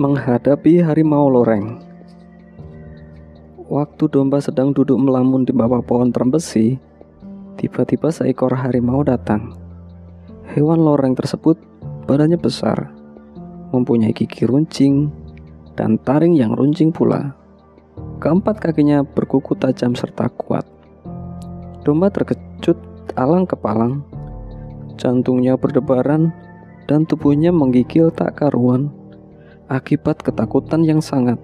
menghadapi harimau loreng. Waktu domba sedang duduk melamun di bawah pohon terembesi, tiba-tiba seekor harimau datang. Hewan loreng tersebut badannya besar, mempunyai gigi runcing, dan taring yang runcing pula. Keempat kakinya berkuku tajam serta kuat. Domba terkejut alang kepalang, jantungnya berdebaran, dan tubuhnya menggigil tak karuan akibat ketakutan yang sangat.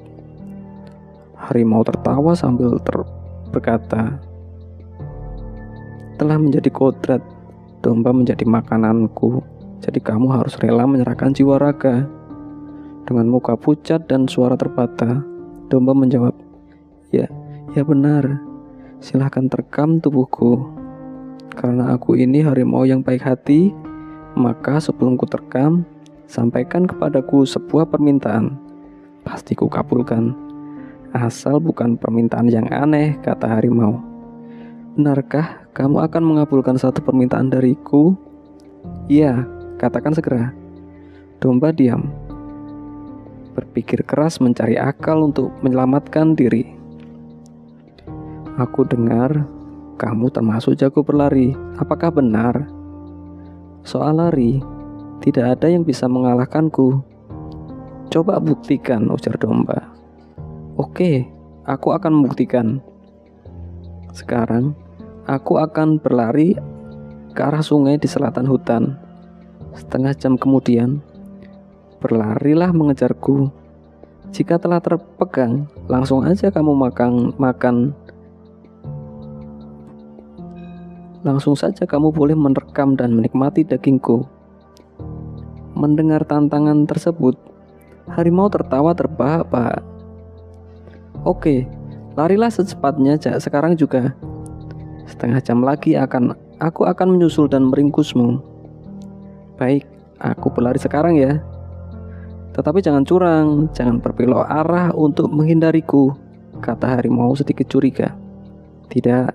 Harimau tertawa sambil ter berkata, "Telah menjadi kodrat, domba menjadi makananku, jadi kamu harus rela menyerahkan jiwa raga." Dengan muka pucat dan suara terbata, domba menjawab, "Ya, ya benar. Silahkan terkam tubuhku. Karena aku ini harimau yang baik hati, maka sebelum ku terkam, Sampaikan kepadaku sebuah permintaan. Pasti ku kabulkan. Asal bukan permintaan yang aneh, kata harimau. Benarkah kamu akan mengabulkan satu permintaan dariku? Iya, katakan segera. Domba diam. Berpikir keras mencari akal untuk menyelamatkan diri. Aku dengar kamu termasuk jago berlari. Apakah benar? Soal lari, tidak ada yang bisa mengalahkanku. Coba buktikan, ujar domba. Oke, aku akan membuktikan. Sekarang, aku akan berlari ke arah sungai di selatan hutan. Setengah jam kemudian, berlarilah mengejarku. Jika telah terpegang, langsung aja kamu makan makan. Langsung saja kamu boleh merekam dan menikmati dagingku. Mendengar tantangan tersebut, harimau tertawa terbahak-bahak. Oke, larilah secepatnya sekarang juga. Setengah jam lagi akan aku akan menyusul dan meringkusmu. Baik, aku berlari sekarang ya. Tetapi jangan curang, jangan berbelok arah untuk menghindariku, kata harimau sedikit curiga. Tidak,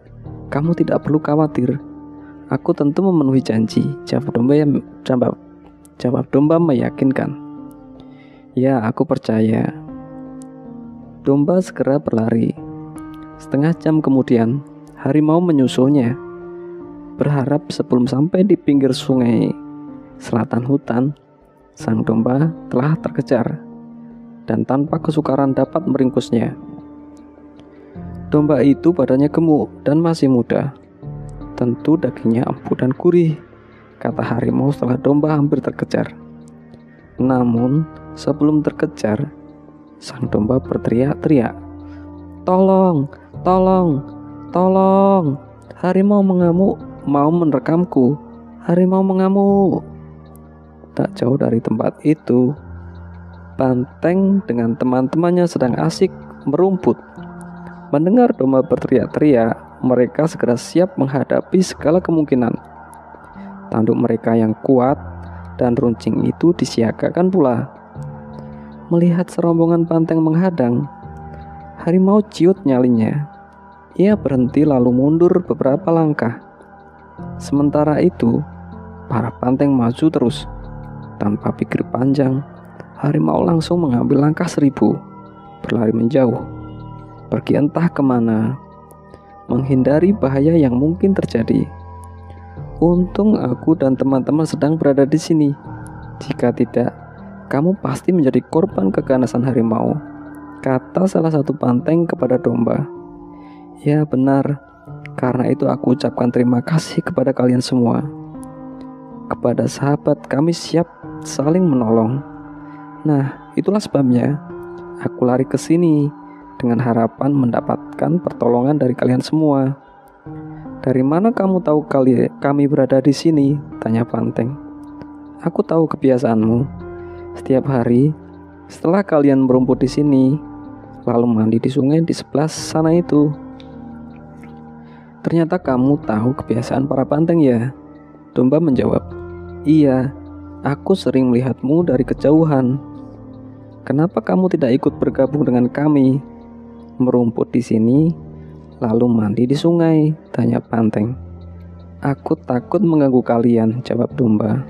kamu tidak perlu khawatir. Aku tentu memenuhi janji, jawab domba yang Jawab domba meyakinkan. Ya, aku percaya. Domba segera berlari. Setengah jam kemudian, harimau menyusulnya. Berharap sebelum sampai di pinggir sungai selatan hutan, sang domba telah terkejar dan tanpa kesukaran dapat meringkusnya. Domba itu badannya gemuk dan masih muda. Tentu dagingnya empuk dan gurih kata harimau setelah domba hampir terkejar. Namun, sebelum terkejar, sang domba berteriak-teriak, "Tolong, tolong, tolong! Harimau mengamuk, mau menerekamku. Harimau mengamuk." Tak jauh dari tempat itu, Banteng dengan teman-temannya sedang asik merumput. Mendengar domba berteriak-teriak, mereka segera siap menghadapi segala kemungkinan. Tanduk mereka yang kuat dan runcing itu disiagakan pula. Melihat serombongan banteng menghadang, harimau ciut nyalinya. Ia berhenti lalu mundur beberapa langkah. Sementara itu, para banteng maju terus. Tanpa pikir panjang, harimau langsung mengambil langkah seribu, berlari menjauh, pergi entah ke mana, menghindari bahaya yang mungkin terjadi. Untung aku dan teman-teman sedang berada di sini. Jika tidak, kamu pasti menjadi korban keganasan harimau. Kata salah satu banteng kepada domba. Ya benar, karena itu aku ucapkan terima kasih kepada kalian semua. Kepada sahabat kami siap saling menolong. Nah, itulah sebabnya aku lari ke sini dengan harapan mendapatkan pertolongan dari kalian semua. Dari mana kamu tahu kali kami berada di sini? Tanya Panteng. Aku tahu kebiasaanmu. Setiap hari, setelah kalian merumput di sini, lalu mandi di sungai di sebelah sana itu. Ternyata kamu tahu kebiasaan para panteng ya? Domba menjawab, Iya, aku sering melihatmu dari kejauhan. Kenapa kamu tidak ikut bergabung dengan kami? Merumput di sini lalu mandi di sungai? Tanya Panteng. Aku takut mengganggu kalian, jawab domba.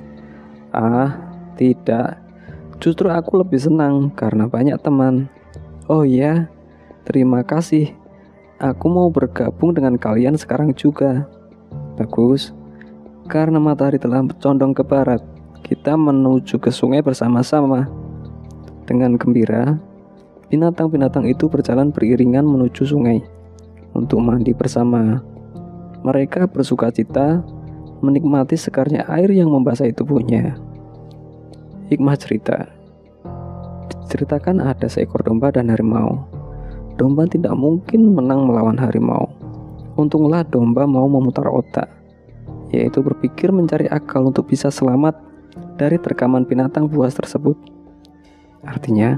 Ah, tidak. Justru aku lebih senang karena banyak teman. Oh iya, terima kasih. Aku mau bergabung dengan kalian sekarang juga. Bagus. Karena matahari telah condong ke barat, kita menuju ke sungai bersama-sama. Dengan gembira, binatang-binatang itu berjalan beriringan menuju sungai untuk mandi bersama. Mereka bersuka cita menikmati sekarnya air yang membasahi tubuhnya. Hikmah cerita Diceritakan ada seekor domba dan harimau. Domba tidak mungkin menang melawan harimau. Untunglah domba mau memutar otak, yaitu berpikir mencari akal untuk bisa selamat dari terkaman binatang buas tersebut. Artinya,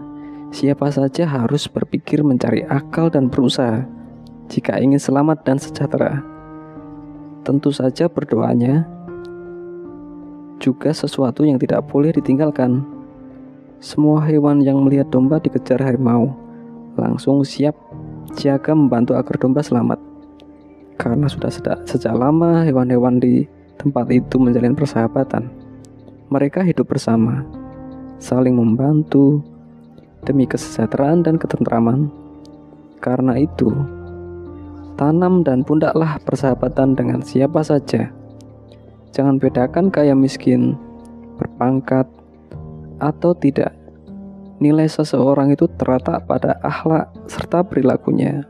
siapa saja harus berpikir mencari akal dan berusaha jika ingin selamat dan sejahtera tentu saja berdoanya juga sesuatu yang tidak boleh ditinggalkan. Semua hewan yang melihat domba dikejar harimau langsung siap siaga membantu agar domba selamat. Karena sudah sejak lama hewan-hewan di tempat itu menjalin persahabatan. Mereka hidup bersama, saling membantu demi kesejahteraan dan ketentraman. Karena itu, Tanam dan pundaklah persahabatan dengan siapa saja. Jangan bedakan kaya miskin, berpangkat, atau tidak. Nilai seseorang itu terletak pada akhlak serta perilakunya.